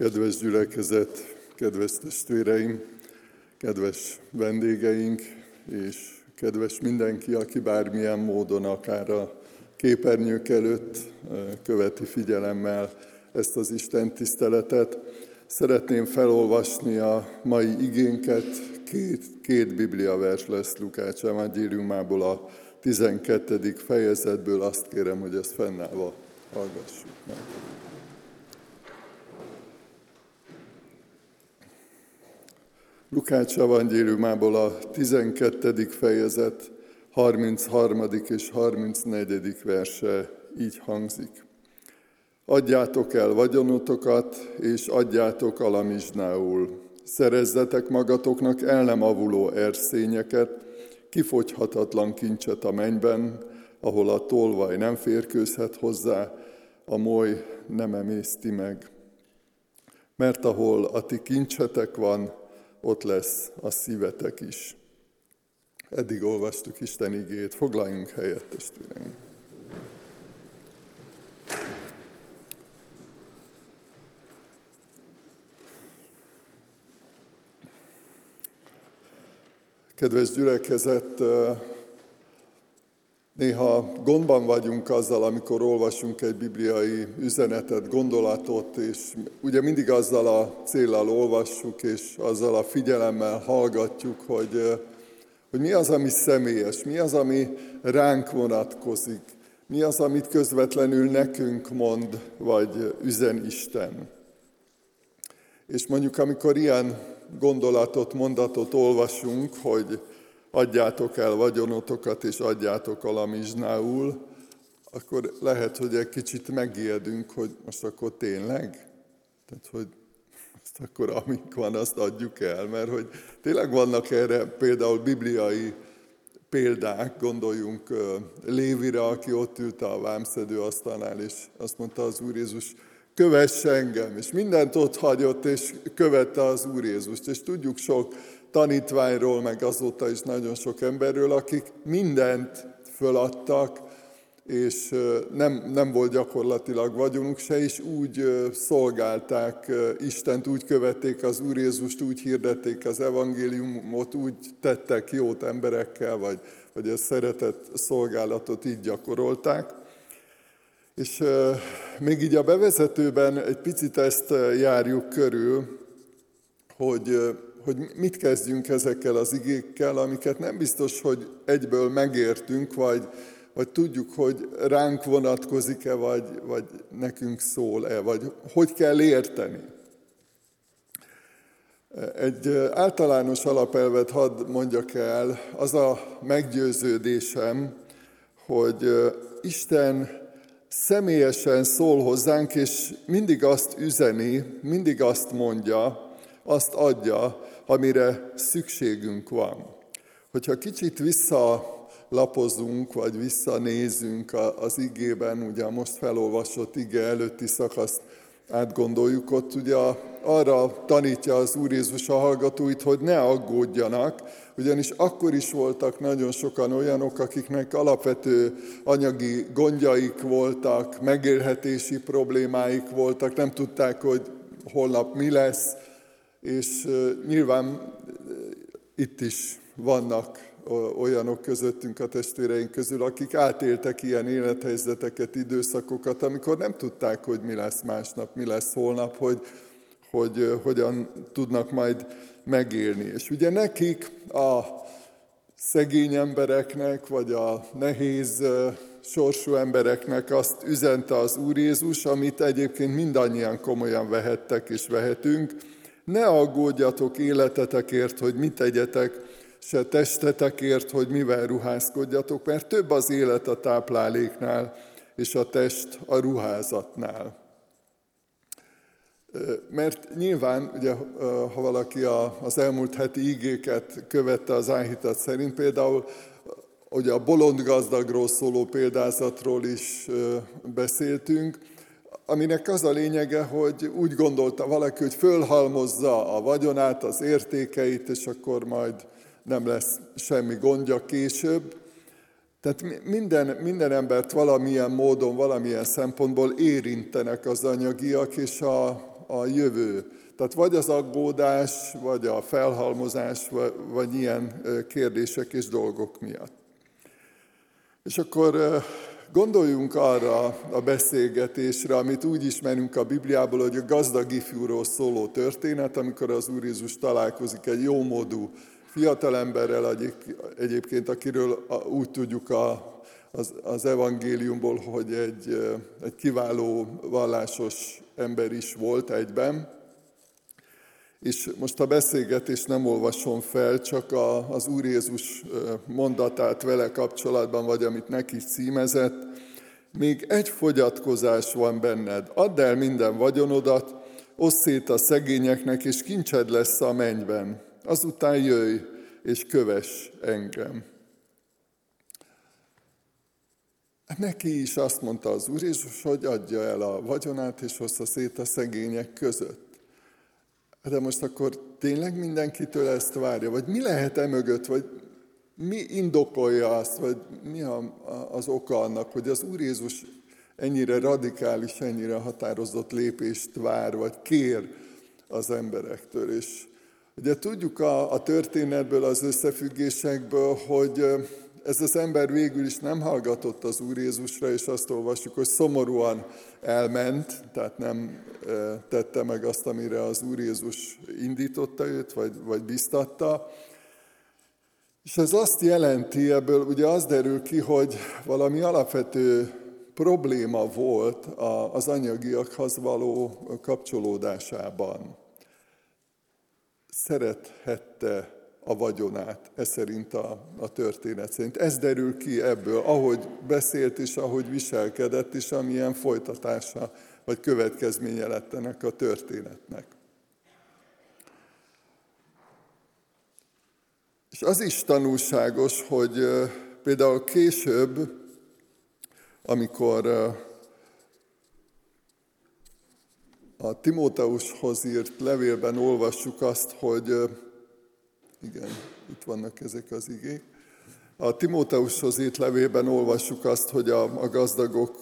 Kedves gyülekezet, kedves testvéreim, kedves vendégeink, és kedves mindenki, aki bármilyen módon, akár a képernyők előtt követi figyelemmel ezt az Isten tiszteletet. Szeretném felolvasni a mai igénket, két, két Biblia vers lesz Lukács evangéliumából a 12. fejezetből, azt kérem, hogy ezt fennállva hallgassuk meg. Lukács evangéliumából a 12. fejezet 33. és 34. verse így hangzik. Adjátok el vagyonotokat, és adjátok alamizsnául. Szerezzetek magatoknak el nem avuló erszényeket, kifogyhatatlan kincset a mennyben, ahol a tolvaj nem férkőzhet hozzá, a moly nem emészti meg. Mert ahol a ti kincsetek van, ott lesz a szívetek is. Eddig olvastuk Isten igét, foglaljunk helyet, testvéreim. Kedves gyülekezet, néha gondban vagyunk azzal, amikor olvasunk egy bibliai üzenetet, gondolatot, és ugye mindig azzal a célral olvassuk, és azzal a figyelemmel hallgatjuk, hogy, hogy mi az, ami személyes, mi az, ami ránk vonatkozik, mi az, amit közvetlenül nekünk mond, vagy üzen Isten. És mondjuk, amikor ilyen gondolatot, mondatot olvasunk, hogy adjátok el vagyonotokat, és adjátok alamizsnául, akkor lehet, hogy egy kicsit megijedünk, hogy most akkor tényleg? Tehát, hogy azt akkor amik van, azt adjuk el, mert hogy tényleg vannak erre például bibliai példák, gondoljunk Lévire, aki ott ült a vámszedő asztalnál, és azt mondta az Úr Jézus, kövess engem, és mindent ott hagyott, és követte az Úr Jézust. És tudjuk sok tanítványról, meg azóta is nagyon sok emberről, akik mindent föladtak, és nem, nem volt gyakorlatilag vagyonuk se, és úgy szolgálták Istent, úgy követték az Úr Jézust, úgy hirdették az evangéliumot, úgy tettek jót emberekkel, vagy, vagy a szeretett szolgálatot így gyakorolták. És még így a bevezetőben egy picit ezt járjuk körül, hogy, hogy mit kezdjünk ezekkel az igékkel, amiket nem biztos, hogy egyből megértünk, vagy, vagy tudjuk, hogy ránk vonatkozik-e, vagy, vagy nekünk szól-e, vagy hogy kell érteni. Egy általános alapelvet hadd mondjak el, az a meggyőződésem, hogy Isten személyesen szól hozzánk, és mindig azt üzeni, mindig azt mondja, azt adja, amire szükségünk van. Hogyha kicsit visszalapozunk, vagy visszanézünk az igében, ugye a most felolvasott ige előtti szakaszt átgondoljuk, ott ugye arra tanítja az Úr Jézus a hallgatóit, hogy ne aggódjanak, ugyanis akkor is voltak nagyon sokan olyanok, akiknek alapvető anyagi gondjaik voltak, megélhetési problémáik voltak, nem tudták, hogy holnap mi lesz, és nyilván itt is vannak olyanok közöttünk a testvéreink közül, akik átéltek ilyen élethelyzeteket, időszakokat, amikor nem tudták, hogy mi lesz másnap, mi lesz holnap, hogy, hogy hogyan tudnak majd megélni. És ugye nekik, a szegény embereknek, vagy a nehéz sorsú embereknek azt üzente az Úr Jézus, amit egyébként mindannyian komolyan vehettek és vehetünk, ne aggódjatok életetekért, hogy mit tegyetek, se testetekért, hogy mivel ruházkodjatok, mert több az élet a tápláléknál, és a test a ruházatnál. Mert nyilván, ugye, ha valaki az elmúlt heti ígéket követte az áhítat szerint, például ugye a bolond gazdagról szóló példázatról is beszéltünk, aminek az a lényege, hogy úgy gondolta valaki, hogy fölhalmozza a vagyonát, az értékeit, és akkor majd nem lesz semmi gondja később. Tehát minden, minden embert valamilyen módon, valamilyen szempontból érintenek az anyagiak, és a, a jövő. Tehát vagy az aggódás, vagy a felhalmozás, vagy, vagy ilyen kérdések és dolgok miatt. És akkor gondoljunk arra a beszélgetésre, amit úgy ismerünk a Bibliából, hogy a gazdag ifjúról szóló történet, amikor az Úr Jézus találkozik egy jómódú fiatalemberrel, egyébként akiről úgy tudjuk a, az, az evangéliumból, hogy egy, egy kiváló vallásos ember is volt egyben, és most a beszélgetést nem olvasom fel, csak a, az Úr Jézus mondatát vele kapcsolatban, vagy amit neki címezett. Még egy fogyatkozás van benned. Add el minden vagyonodat, osszét szét a szegényeknek, és kincsed lesz a mennyben. Azután jöjj, és köves engem. Neki is azt mondta az Úr Jézus, hogy adja el a vagyonát, és hozza szét a szegények között. De most akkor tényleg mindenkitől ezt várja? Vagy mi lehet e mögött? Vagy mi indokolja azt? Vagy mi az oka annak, hogy az Úr Jézus ennyire radikális, ennyire határozott lépést vár, vagy kér az emberektől? És ugye tudjuk a, a történetből, az összefüggésekből, hogy ez az ember végül is nem hallgatott az Úr Jézusra, és azt olvassuk, hogy szomorúan elment, tehát nem tette meg azt, amire az Úr Jézus indította őt, vagy, vagy biztatta. És ez azt jelenti, ebből ugye az derül ki, hogy valami alapvető probléma volt az anyagiakhoz való kapcsolódásában. Szerethette a vagyonát, ez szerint a, a történet szerint. Ez derül ki ebből, ahogy beszélt és ahogy viselkedett, és amilyen folytatása vagy következménye lett ennek a történetnek. És az is tanulságos, hogy például később, amikor a Timóteushoz írt levélben olvassuk azt, hogy igen, itt vannak ezek az igék. A Timóteushoz írt levélben olvassuk azt, hogy a, a gazdagok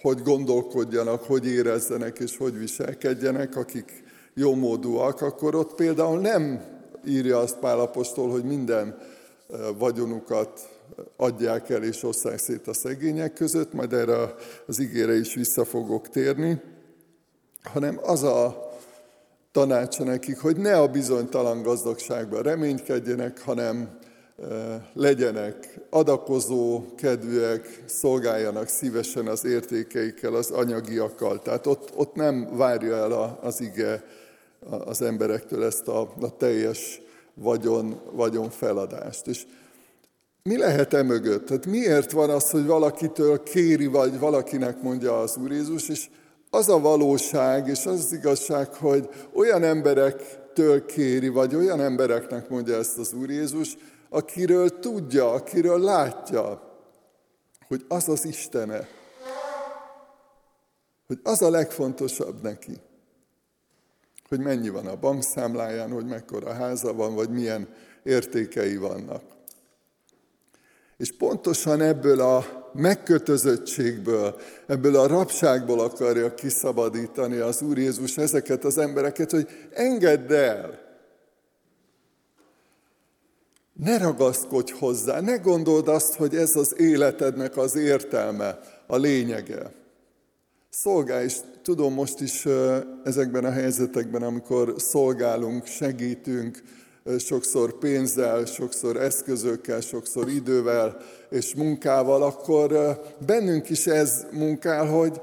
hogy gondolkodjanak, hogy érezzenek és hogy viselkedjenek, akik jómódúak, akkor ott például nem írja azt Pálapostól, hogy minden vagyonukat adják el és osszák szét a szegények között, majd erre az ígére is vissza fogok térni, hanem az a tanácsa nekik, hogy ne a bizonytalan gazdagságban reménykedjenek, hanem legyenek adakozó kedvűek, szolgáljanak szívesen az értékeikkel, az anyagiakkal. Tehát ott, ott nem várja el az ige az emberektől ezt a, a teljes vagyon, vagyon feladást. És mi lehet e mögött? Tehát miért van az, hogy valakitől kéri, vagy valakinek mondja az Úr Jézus, és az a valóság és az, az igazság, hogy olyan emberektől kéri, vagy olyan embereknek mondja ezt az Úr Jézus, akiről tudja, akiről látja, hogy az az Istene, hogy az a legfontosabb neki, hogy mennyi van a bankszámláján, hogy mekkora háza van, vagy milyen értékei vannak. És pontosan ebből a megkötözöttségből, ebből a rabságból akarja kiszabadítani az Úr Jézus ezeket az embereket, hogy engedd el. Ne ragaszkodj hozzá, ne gondold azt, hogy ez az életednek az értelme, a lényege. Szolgálj, és tudom most is ezekben a helyzetekben, amikor szolgálunk, segítünk, sokszor pénzzel, sokszor eszközökkel, sokszor idővel és munkával, akkor bennünk is ez munkál, hogy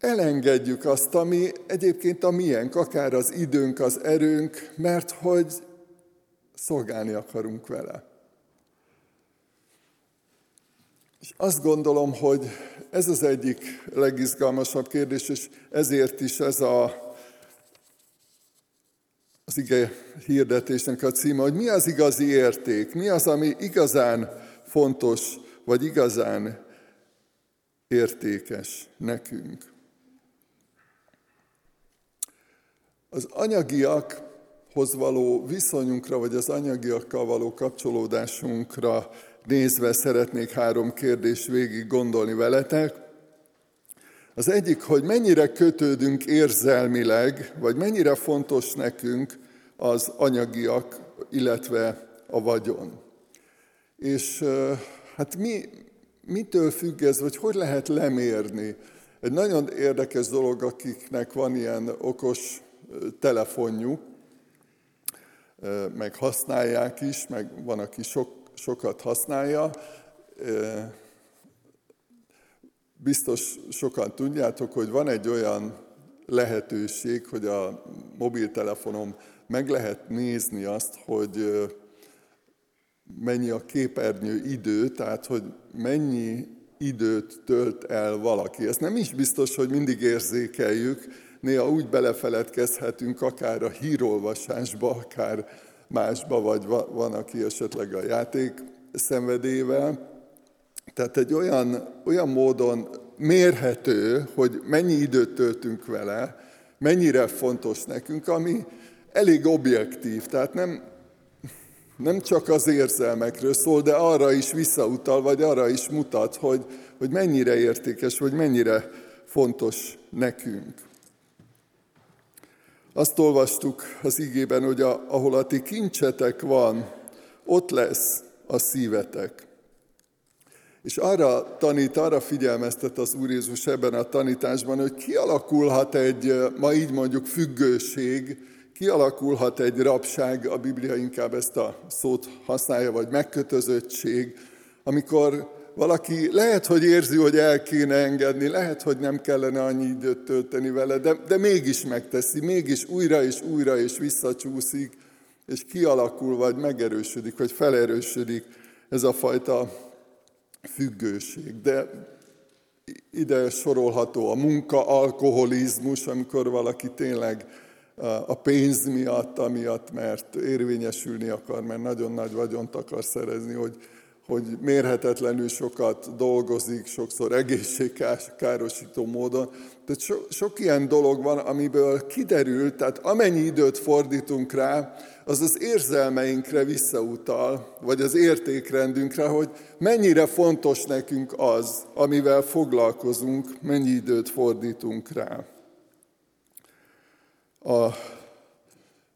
elengedjük azt, ami egyébként a miénk, akár az időnk, az erőnk, mert hogy szolgálni akarunk vele. És azt gondolom, hogy ez az egyik legizgalmasabb kérdés, és ezért is ez a az ige hirdetésnek a címe, hogy mi az igazi érték, mi az, ami igazán fontos, vagy igazán értékes nekünk. Az anyagiakhoz való viszonyunkra, vagy az anyagiakkal való kapcsolódásunkra nézve szeretnék három kérdést végig gondolni veletek. Az egyik, hogy mennyire kötődünk érzelmileg, vagy mennyire fontos nekünk az anyagiak, illetve a vagyon. És hát mi, mitől függ ez, vagy hogy lehet lemérni? Egy nagyon érdekes dolog, akiknek van ilyen okos telefonjuk, meg használják is, meg van, aki sok, sokat használja. Biztos sokan tudjátok, hogy van egy olyan lehetőség, hogy a mobiltelefonom meg lehet nézni azt, hogy mennyi a képernyő idő, tehát hogy mennyi időt tölt el valaki. Ez nem is biztos, hogy mindig érzékeljük, néha úgy belefeledkezhetünk akár a hírolvasásba, akár másba, vagy van, aki esetleg a játék szenvedével. Tehát egy olyan, olyan módon mérhető, hogy mennyi időt töltünk vele, mennyire fontos nekünk, ami elég objektív, tehát nem, nem csak az érzelmekről szól, de arra is visszautal, vagy arra is mutat, hogy, hogy mennyire értékes, vagy mennyire fontos nekünk. Azt olvastuk az igében, hogy a, ahol a ti kincsetek van, ott lesz a szívetek. És arra tanít, arra figyelmeztet az Úr Jézus ebben a tanításban, hogy kialakulhat egy, ma így mondjuk függőség, kialakulhat egy rabság, a Biblia inkább ezt a szót használja, vagy megkötözöttség, amikor valaki lehet, hogy érzi, hogy el kéne engedni, lehet, hogy nem kellene annyi időt tölteni vele, de, de mégis megteszi, mégis újra és újra és visszacsúszik, és kialakul, vagy megerősödik, vagy felerősödik ez a fajta függőség. De ide sorolható a munka, alkoholizmus, amikor valaki tényleg a pénz miatt, amiatt, mert érvényesülni akar, mert nagyon nagy vagyont akar szerezni, hogy hogy mérhetetlenül sokat dolgozik, sokszor egészségkárosító módon. Tehát so, sok ilyen dolog van, amiből kiderül, tehát amennyi időt fordítunk rá, az az érzelmeinkre visszautal, vagy az értékrendünkre, hogy mennyire fontos nekünk az, amivel foglalkozunk, mennyi időt fordítunk rá. A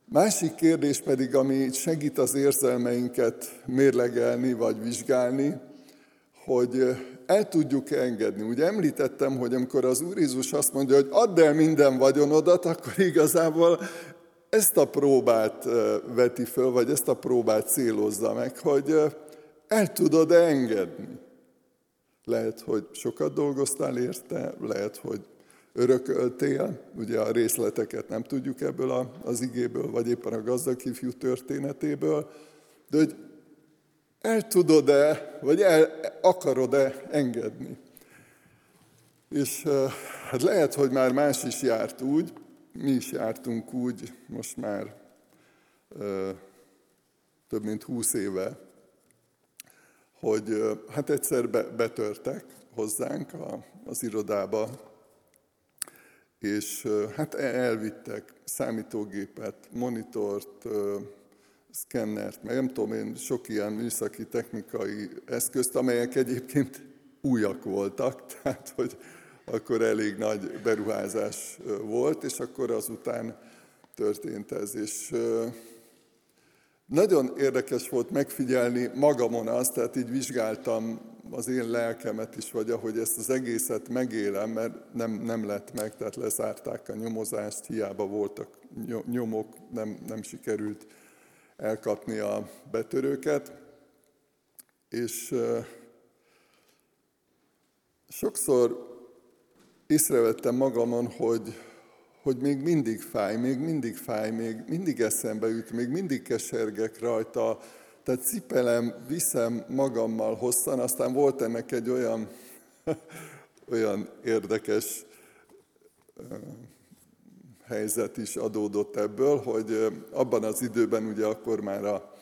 Másik kérdés pedig, ami segít az érzelmeinket mérlegelni vagy vizsgálni, hogy el tudjuk engedni. Ugye említettem, hogy amikor az Úr Jézus azt mondja, hogy add el minden vagyonodat, akkor igazából ezt a próbát veti föl, vagy ezt a próbát célozza meg, hogy el tudod engedni. Lehet, hogy sokat dolgoztál érte, lehet, hogy örököltél, ugye a részleteket nem tudjuk ebből az igéből, vagy éppen a gazdag ifjú történetéből, de hogy el tudod-e, vagy el akarod-e engedni. És hát lehet, hogy már más is járt úgy, mi is jártunk úgy, most már több mint húsz éve, hogy hát egyszer betörtek hozzánk az irodába és hát elvittek számítógépet, monitort, szkennert, meg nem tudom én, sok ilyen műszaki technikai eszközt, amelyek egyébként újak voltak, tehát hogy akkor elég nagy beruházás volt, és akkor azután történt ez. És nagyon érdekes volt megfigyelni magamon azt, tehát így vizsgáltam az én lelkemet is, vagy ahogy ezt az egészet megélem, mert nem, nem lett meg, tehát lezárták a nyomozást, hiába voltak nyomok, nem, nem sikerült elkapni a betörőket. És sokszor észrevettem magamon, hogy, hogy még mindig fáj, még mindig fáj, még mindig eszembe jut, még mindig kesergek rajta, tehát cipelem, viszem magammal hosszan, aztán volt ennek egy olyan, olyan érdekes helyzet is adódott ebből, hogy abban az időben ugye akkor már a,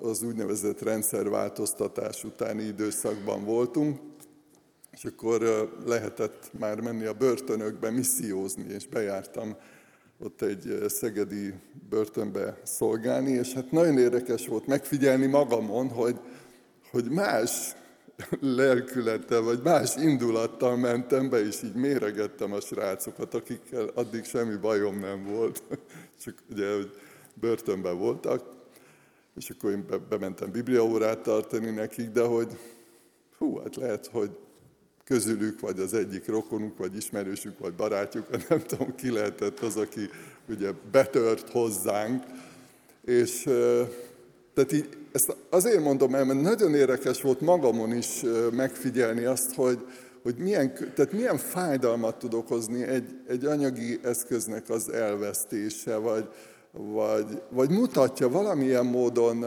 az úgynevezett rendszerváltoztatás utáni időszakban voltunk, és akkor lehetett már menni a börtönökbe missziózni, és bejártam ott egy szegedi börtönbe szolgálni, és hát nagyon érdekes volt megfigyelni magamon, hogy, hogy más lelkülettel, vagy más indulattal mentem be, és így méregettem a srácokat, akikkel addig semmi bajom nem volt. Csak ugye, hogy börtönben voltak, és akkor én be, bementem bibliaórát tartani nekik, de hogy hú, hát lehet, hogy közülük, vagy az egyik rokonuk, vagy ismerősük, vagy barátjuk, nem tudom, ki lehetett az, aki ugye betört hozzánk, és tehát így, ezt azért mondom el, mert nagyon érdekes volt magamon is megfigyelni azt, hogy, hogy milyen, tehát milyen fájdalmat tud okozni egy, egy anyagi eszköznek az elvesztése, vagy, vagy, vagy mutatja valamilyen módon,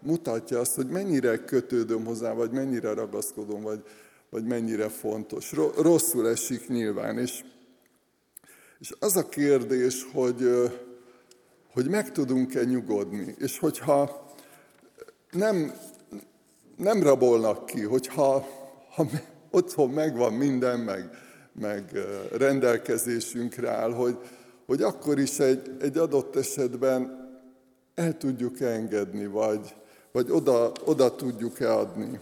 mutatja azt, hogy mennyire kötődöm hozzá, vagy mennyire ragaszkodom, vagy, vagy mennyire fontos. Rosszul esik nyilván, és, és az a kérdés, hogy, hogy meg tudunk-e nyugodni, és hogyha nem, nem rabolnak ki, hogyha ha otthon megvan minden, meg, meg rendelkezésünkre áll, hogy, hogy akkor is egy, egy adott esetben el tudjuk engedni, vagy, vagy oda, oda tudjuk-e adni.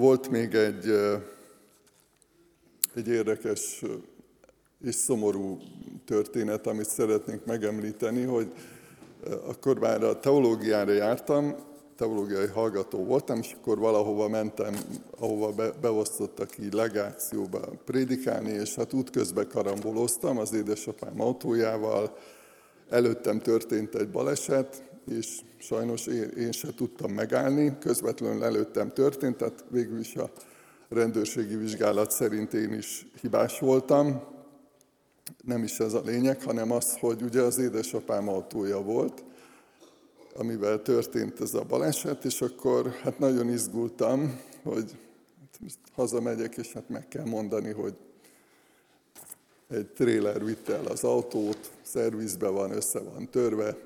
Volt még egy, egy érdekes és szomorú történet, amit szeretnénk megemlíteni, hogy akkor már a teológiára jártam, teológiai hallgató voltam, és akkor valahova mentem, ahova be, beosztottak így legációba prédikálni, és hát útközben karamboloztam az édesapám autójával, előttem történt egy baleset, és sajnos én, én se tudtam megállni, közvetlenül előttem történt, tehát végül is a rendőrségi vizsgálat szerint én is hibás voltam. Nem is ez a lényeg, hanem az, hogy ugye az édesapám autója volt, amivel történt ez a baleset, és akkor hát nagyon izgultam, hogy hát hazamegyek, és hát meg kell mondani, hogy egy tréler vitte el az autót, szervizbe van, össze van törve,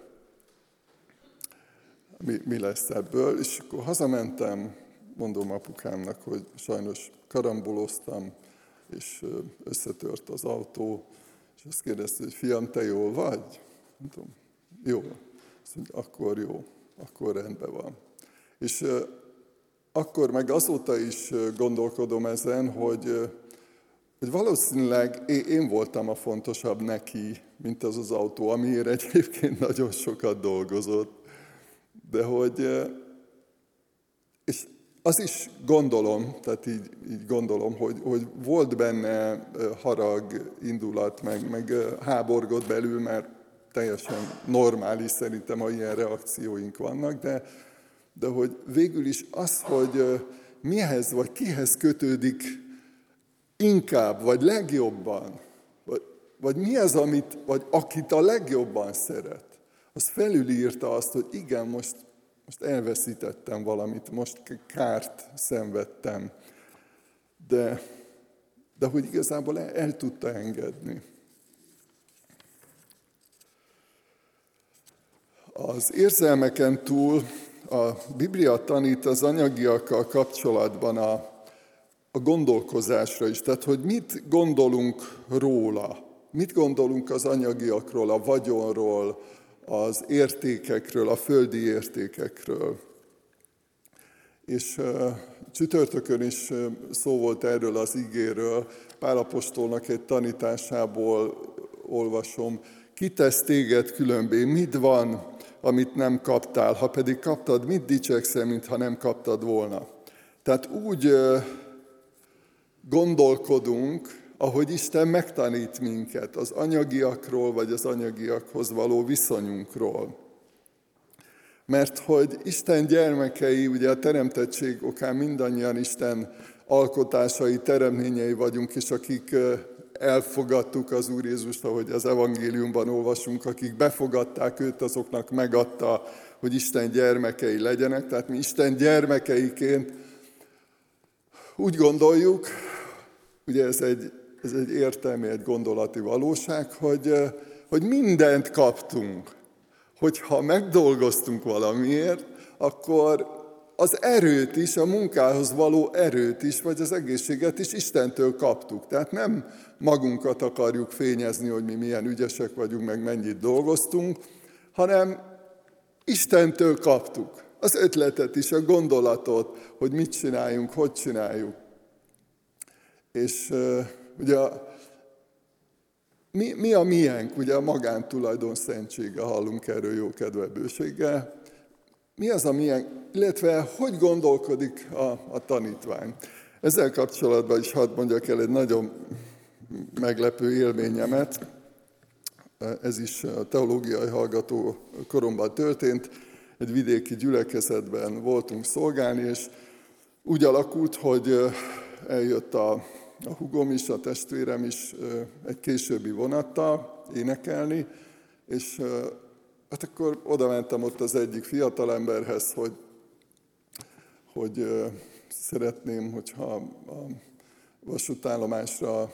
mi, mi lesz ebből. És akkor hazamentem, mondom apukámnak, hogy sajnos karamboloztam, és összetört az autó, és azt kérdezte, hogy fiam, te jól vagy? Mondom, jó. Azt mondja, akkor jó, akkor rendben van. És akkor meg azóta is gondolkodom ezen, hogy, hogy valószínűleg én voltam a fontosabb neki, mint az az autó, amiért egyébként nagyon sokat dolgozott. De hogy, és az is gondolom, tehát így, így gondolom, hogy, hogy volt benne harag, indulat, meg, meg háborgott belül, mert teljesen normális szerintem, ha ilyen reakcióink vannak, de, de hogy végül is az, hogy mihez vagy kihez kötődik inkább, vagy legjobban, vagy, vagy mi az, amit, vagy akit a legjobban szeret, az felülírta azt, hogy igen, most, most elveszítettem valamit, most kárt szenvedtem, de, de hogy igazából el, el tudta engedni. Az érzelmeken túl a Biblia tanít az anyagiakkal kapcsolatban a, a gondolkozásra is. Tehát, hogy mit gondolunk róla, mit gondolunk az anyagiakról, a vagyonról, az értékekről, a földi értékekről. És csütörtökön is szó volt erről az igéről, Pálapostolnak egy tanításából olvasom, kitesz téged különbé, mit van, amit nem kaptál, ha pedig kaptad, mit dicsekszel, mintha nem kaptad volna. Tehát úgy gondolkodunk, ahogy Isten megtanít minket az anyagiakról, vagy az anyagiakhoz való viszonyunkról. Mert hogy Isten gyermekei, ugye a teremtettség okán mindannyian Isten alkotásai, teremtményei vagyunk, és akik elfogadtuk az Úr Jézust, ahogy az evangéliumban olvasunk, akik befogadták őt, azoknak megadta, hogy Isten gyermekei legyenek. Tehát mi Isten gyermekeiként úgy gondoljuk, ugye ez egy, ez egy értelmi, egy gondolati valóság, hogy, hogy mindent kaptunk. Hogyha megdolgoztunk valamiért, akkor az erőt is, a munkához való erőt is, vagy az egészséget is Istentől kaptuk. Tehát nem magunkat akarjuk fényezni, hogy mi milyen ügyesek vagyunk, meg mennyit dolgoztunk, hanem Istentől kaptuk az ötletet is, a gondolatot, hogy mit csináljunk, hogy csináljuk. És uh, ugye mi, mi a miénk, ugye a magántulajdon szentsége, hallunk erről jó kedve bőséggel. Mi az a miénk, illetve hogy gondolkodik a, a tanítvány. Ezzel kapcsolatban is hadd mondjak el egy nagyon meglepő élményemet. Ez is a teológiai hallgató koromban történt. Egy vidéki gyülekezetben voltunk szolgálni, és úgy alakult, hogy eljött a, a hugom is, a testvérem is egy későbbi vonattal énekelni, és hát akkor oda mentem ott az egyik fiatalemberhez, hogy, hogy szeretném, hogyha a vasútállomásra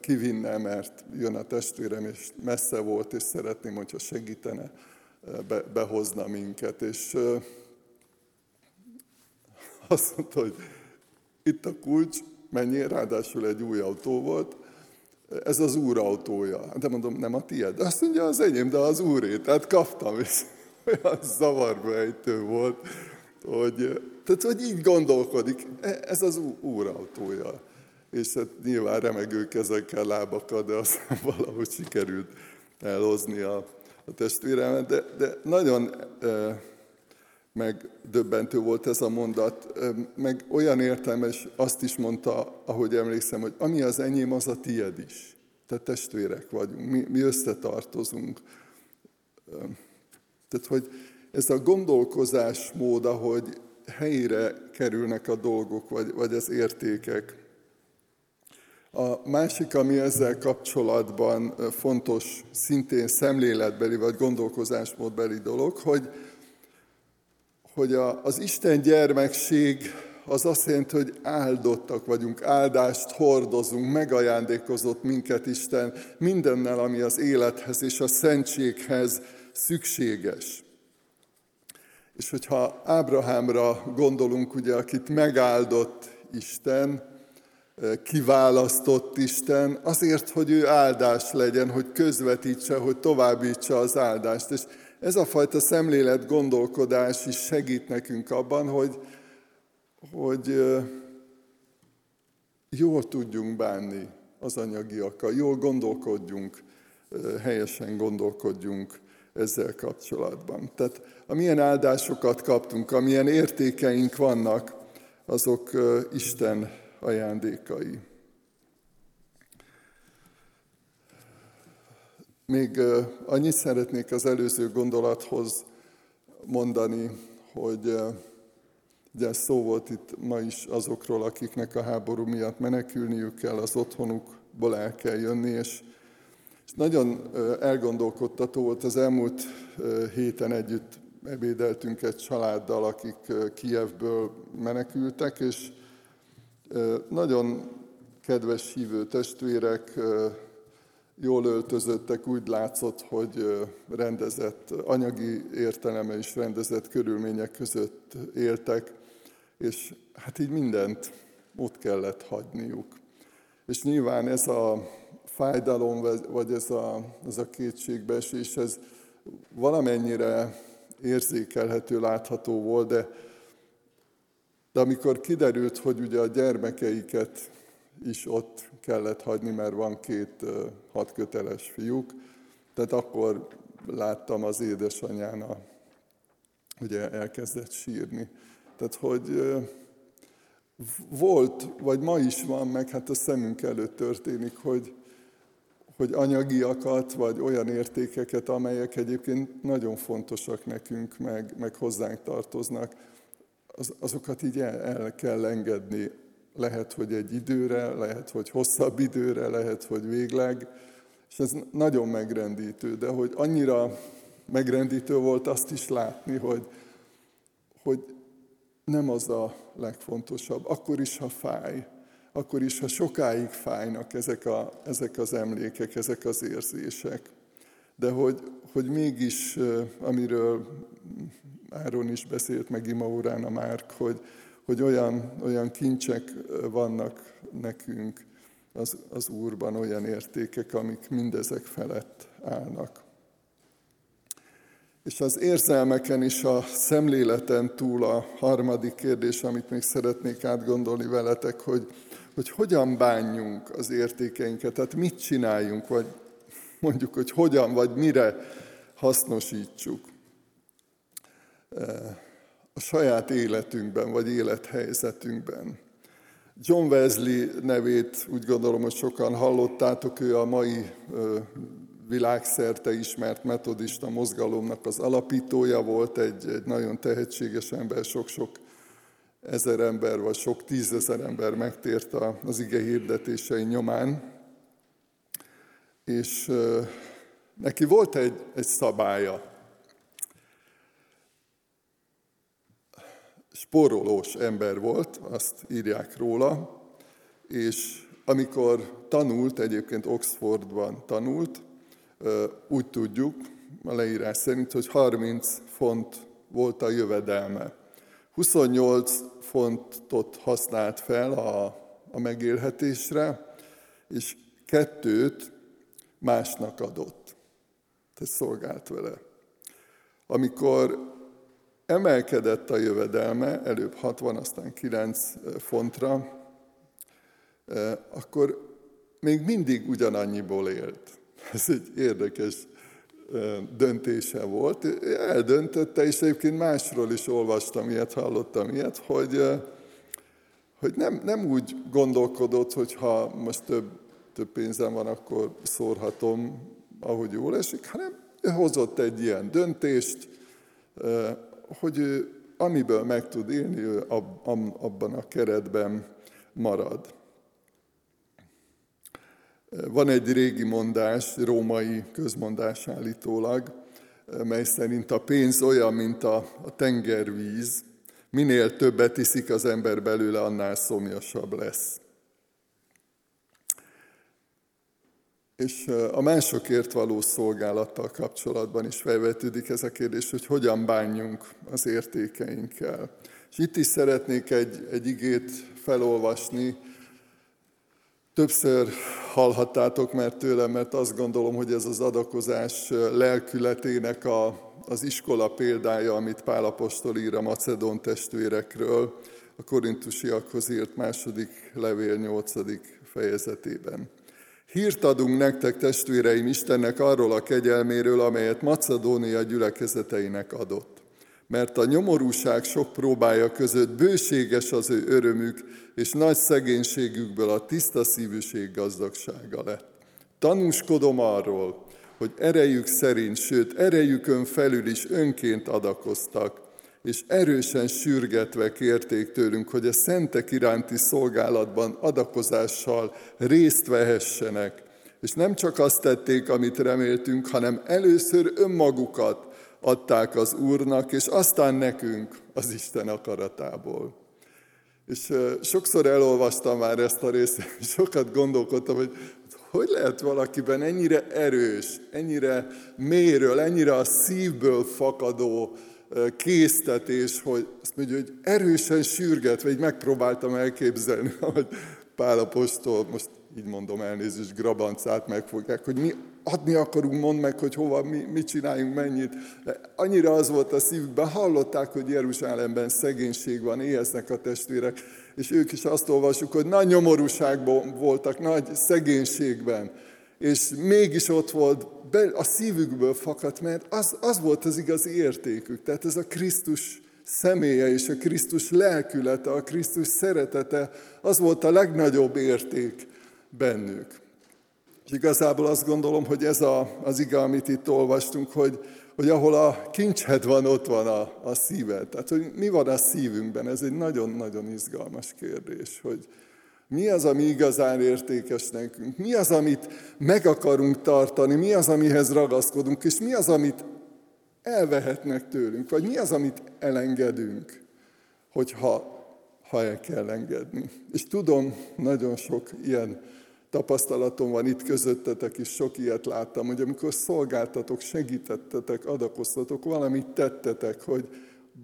kivinne, mert jön a testvérem, és messze volt, és szeretném, hogyha segítene, be, behozna minket. És azt mondta, hogy itt a kulcs, mennyi, ráadásul egy új autó volt, ez az úr autója. De mondom, nem a tiéd. Azt mondja, az enyém, de az úré. Tehát kaptam, és olyan zavarba ejtő volt, hogy, tehát, hogy így gondolkodik. E, ez az úr autója és hát nyilván remegő kezekkel, lábakkal, de aztán valahogy sikerült elhozni a, a testvéremet. De, de nagyon e, megdöbbentő volt ez a mondat, meg olyan értelmes, azt is mondta, ahogy emlékszem, hogy ami az enyém, az a tied is. Te testvérek vagyunk, mi, mi összetartozunk. Tehát, hogy ez a gondolkozásmód, ahogy helyére kerülnek a dolgok, vagy, vagy az értékek, a másik, ami ezzel kapcsolatban fontos, szintén szemléletbeli vagy gondolkozásmódbeli dolog, hogy, hogy a, az Isten gyermekség az azt jelenti, hogy áldottak vagyunk, áldást hordozunk, megajándékozott minket Isten mindennel, ami az élethez és a szentséghez szükséges. És hogyha Ábrahámra gondolunk, ugye, akit megáldott Isten, kiválasztott Isten azért, hogy ő áldás legyen, hogy közvetítse, hogy továbbítsa az áldást. És ez a fajta szemlélet, gondolkodás is segít nekünk abban, hogy, hogy jól tudjunk bánni az anyagiakkal, jól gondolkodjunk, helyesen gondolkodjunk ezzel kapcsolatban. Tehát amilyen áldásokat kaptunk, amilyen értékeink vannak, azok Isten ajándékai. Még annyit szeretnék az előző gondolathoz mondani, hogy ugye szó volt itt ma is azokról, akiknek a háború miatt menekülniük kell, az otthonukból el kell jönni, és, nagyon elgondolkodtató volt az elmúlt héten együtt ebédeltünk egy családdal, akik Kijevből menekültek, és nagyon kedves hívő testvérek, jól öltözöttek, úgy látszott, hogy rendezett, anyagi értelme is rendezett körülmények között éltek, és hát így mindent ott kellett hagyniuk. És nyilván ez a fájdalom, vagy ez a, ez a kétségbeesés, ez valamennyire érzékelhető, látható volt, de de amikor kiderült, hogy ugye a gyermekeiket is ott kellett hagyni, mert van két hatköteles fiúk, tehát akkor láttam az édesanyján, a, ugye elkezdett sírni. Tehát, hogy volt, vagy ma is van, meg hát a szemünk előtt történik, hogy, hogy anyagiakat, vagy olyan értékeket, amelyek egyébként nagyon fontosak nekünk, meg, meg hozzánk tartoznak, az, azokat így el, el kell engedni. Lehet, hogy egy időre, lehet, hogy hosszabb időre, lehet, hogy végleg, és ez nagyon megrendítő, de hogy annyira megrendítő volt azt is látni, hogy, hogy nem az a legfontosabb, akkor is, ha fáj, akkor is, ha sokáig fájnak ezek, a, ezek az emlékek, ezek az érzések. De hogy, hogy mégis, amiről Áron is beszélt, meg Ima órán a Márk, hogy, hogy olyan, olyan kincsek vannak nekünk az, az Úrban, olyan értékek, amik mindezek felett állnak. És az érzelmeken is a szemléleten túl a harmadik kérdés, amit még szeretnék átgondolni veletek, hogy, hogy hogyan bánjunk az értékeinket, tehát mit csináljunk, vagy mondjuk, hogy hogyan, vagy mire hasznosítsuk a saját életünkben, vagy élethelyzetünkben. John Wesley nevét úgy gondolom, hogy sokan hallottátok, ő a mai világszerte ismert metodista mozgalomnak az alapítója volt, egy, egy nagyon tehetséges ember, sok-sok ezer ember, vagy sok tízezer ember megtért az ige hirdetései nyomán. És neki volt egy, egy szabálya. Sporolós ember volt, azt írják róla, és amikor tanult, egyébként Oxfordban tanult, úgy tudjuk, a leírás szerint, hogy 30 font volt a jövedelme. 28 fontot használt fel a, a megélhetésre, és kettőt másnak adott. Tehát szolgált vele. Amikor emelkedett a jövedelme, előbb 60, aztán 9 fontra, akkor még mindig ugyanannyiból élt. Ez egy érdekes döntése volt. Eldöntötte, és egyébként másról is olvastam ilyet, hallottam ilyet, hogy, hogy nem, nem úgy gondolkodott, hogy ha most több, több pénzem van, akkor szórhatom, ahogy jól esik, hanem hozott egy ilyen döntést, hogy ő amiből meg tud élni, ő abban a keretben marad. Van egy régi mondás, római közmondás állítólag, mely szerint a pénz olyan, mint a, a tengervíz, minél többet iszik az ember belőle, annál szomjasabb lesz. És a másokért való szolgálattal kapcsolatban is felvetődik ez a kérdés, hogy hogyan bánjunk az értékeinkkel. És itt is szeretnék egy, egy igét felolvasni, Többször hallhattátok mert tőlem, mert azt gondolom, hogy ez az adakozás lelkületének a, az iskola példája, amit Pálapostól ír a macedón testvérekről, a korintusiakhoz írt második levél nyolcadik fejezetében. Hírt adunk nektek, testvéreim, Istennek arról a kegyelméről, amelyet Macedónia gyülekezeteinek adott mert a nyomorúság sok próbája között bőséges az ő örömük, és nagy szegénységükből a tiszta szívűség gazdagsága lett. Tanúskodom arról, hogy erejük szerint, sőt erejükön felül is önként adakoztak, és erősen sürgetve kérték tőlünk, hogy a szentek iránti szolgálatban adakozással részt vehessenek. És nem csak azt tették, amit reméltünk, hanem először önmagukat, adták az Úrnak, és aztán nekünk az Isten akaratából. És sokszor elolvastam már ezt a részt, és sokat gondolkodtam, hogy hogy lehet valakiben ennyire erős, ennyire méről, ennyire a szívből fakadó késztetés, hogy azt mondja, hogy erősen sürgetve, így megpróbáltam elképzelni, hogy Pálapostól, most így mondom elnézést, grabancát megfogják, hogy mi adni akarunk, mondd meg, hogy hova, mi, mit csináljunk, mennyit. De annyira az volt a szívükben, hallották, hogy Jeruzsálemben szegénység van, éheznek a testvérek, és ők is azt olvasjuk, hogy nagy nyomorúságban voltak, nagy szegénységben, és mégis ott volt, a szívükből fakadt, mert az, az volt az igazi értékük. Tehát ez a Krisztus személye és a Krisztus lelkülete, a Krisztus szeretete, az volt a legnagyobb érték bennük. És igazából azt gondolom, hogy ez a, az ige, amit itt olvastunk, hogy, hogy ahol a kincsed van, ott van a, a szíved. Tehát, hogy mi van a szívünkben, ez egy nagyon-nagyon izgalmas kérdés, hogy mi az, ami igazán értékes nekünk, mi az, amit meg akarunk tartani, mi az, amihez ragaszkodunk, és mi az, amit elvehetnek tőlünk, vagy mi az, amit elengedünk, hogyha ha el kell engedni. És tudom, nagyon sok ilyen tapasztalatom van itt közöttetek is, sok ilyet láttam, hogy amikor szolgáltatok, segítettetek, adakoztatok, valamit tettetek, hogy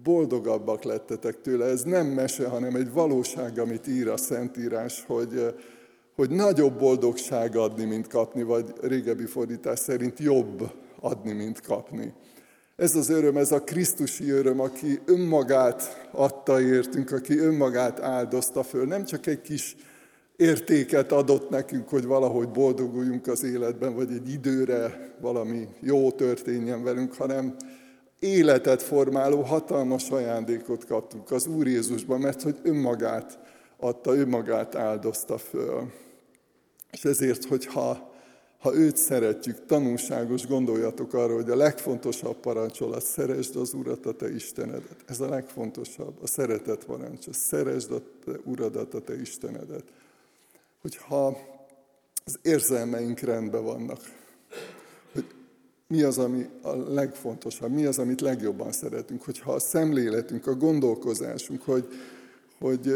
boldogabbak lettetek tőle. Ez nem mese, hanem egy valóság, amit ír a Szentírás, hogy, hogy nagyobb boldogság adni, mint kapni, vagy régebbi fordítás szerint jobb adni, mint kapni. Ez az öröm, ez a Krisztusi öröm, aki önmagát adta értünk, aki önmagát áldozta föl. Nem csak egy kis értéket adott nekünk, hogy valahogy boldoguljunk az életben, vagy egy időre valami jó történjen velünk, hanem életet formáló hatalmas ajándékot kaptunk az Úr Jézusban, mert hogy önmagát adta, önmagát áldozta föl. És ezért, hogyha ha őt szeretjük, tanulságos, gondoljatok arra, hogy a legfontosabb parancsolat, szeresd az Urat, a te Istenedet. Ez a legfontosabb, a szeretet parancsa. Szeresd a te Uradat, a te Istenedet. Hogyha az érzelmeink rendben vannak, mi az, ami a legfontosabb, mi az, amit legjobban szeretünk, hogyha a szemléletünk, a gondolkozásunk, hogy, hogy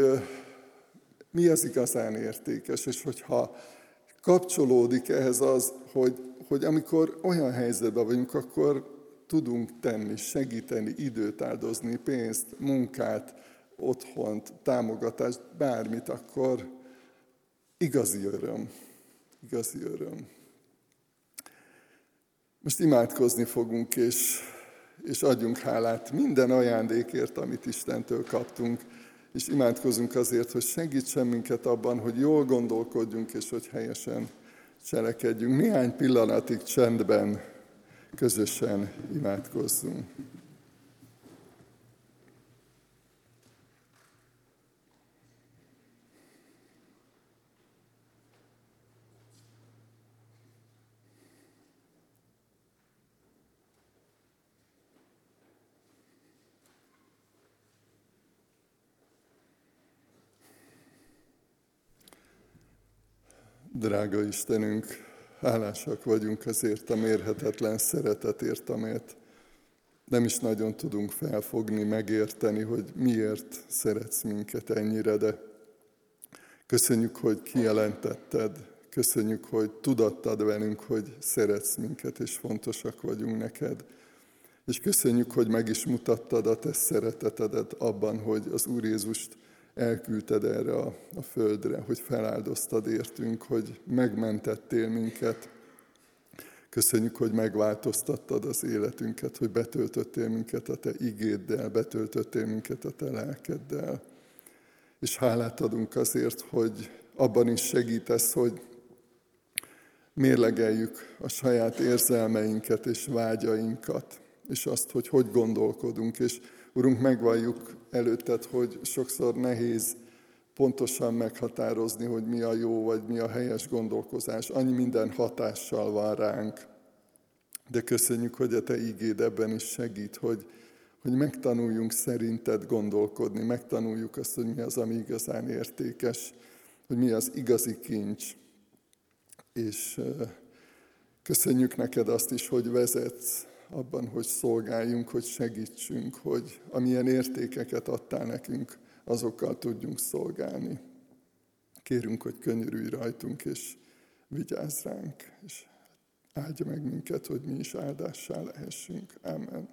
mi az igazán értékes, és hogyha kapcsolódik ehhez az, hogy, hogy amikor olyan helyzetben vagyunk, akkor tudunk tenni, segíteni, időt áldozni, pénzt, munkát, otthont, támogatást, bármit, akkor igazi öröm. Igazi öröm. Most imádkozni fogunk, és, és adjunk hálát minden ajándékért, amit Istentől kaptunk és imádkozunk azért, hogy segítsen minket abban, hogy jól gondolkodjunk, és hogy helyesen cselekedjünk. Néhány pillanatig csendben közösen imádkozzunk. Drága Istenünk, hálásak vagyunk azért a mérhetetlen szeretetért, amelyet nem is nagyon tudunk felfogni, megérteni, hogy miért szeretsz minket ennyire, de köszönjük, hogy kijelentetted, köszönjük, hogy tudattad velünk, hogy szeretsz minket, és fontosak vagyunk neked. És köszönjük, hogy meg is mutattad a te szeretetedet abban, hogy az Úr Jézust elküldted erre a, a földre, hogy feláldoztad értünk, hogy megmentettél minket. Köszönjük, hogy megváltoztattad az életünket, hogy betöltöttél minket a Te igéddel, betöltöttél minket a Te lelkeddel. És hálát adunk azért, hogy abban is segítesz, hogy mérlegeljük a saját érzelmeinket és vágyainkat, és azt, hogy hogy gondolkodunk, és Urunk, megvalljuk előtted, hogy sokszor nehéz pontosan meghatározni, hogy mi a jó, vagy mi a helyes gondolkozás. Annyi minden hatással van ránk. De köszönjük, hogy a Te ígéd ebben is segít, hogy, hogy megtanuljunk szerinted gondolkodni, megtanuljuk azt, hogy mi az, ami igazán értékes, hogy mi az igazi kincs. És köszönjük neked azt is, hogy vezetsz, abban, hogy szolgáljunk, hogy segítsünk, hogy amilyen értékeket adtál nekünk, azokkal tudjunk szolgálni. Kérünk, hogy könyörülj rajtunk, és vigyázz ránk, és áldja meg minket, hogy mi is áldássá lehessünk. Amen.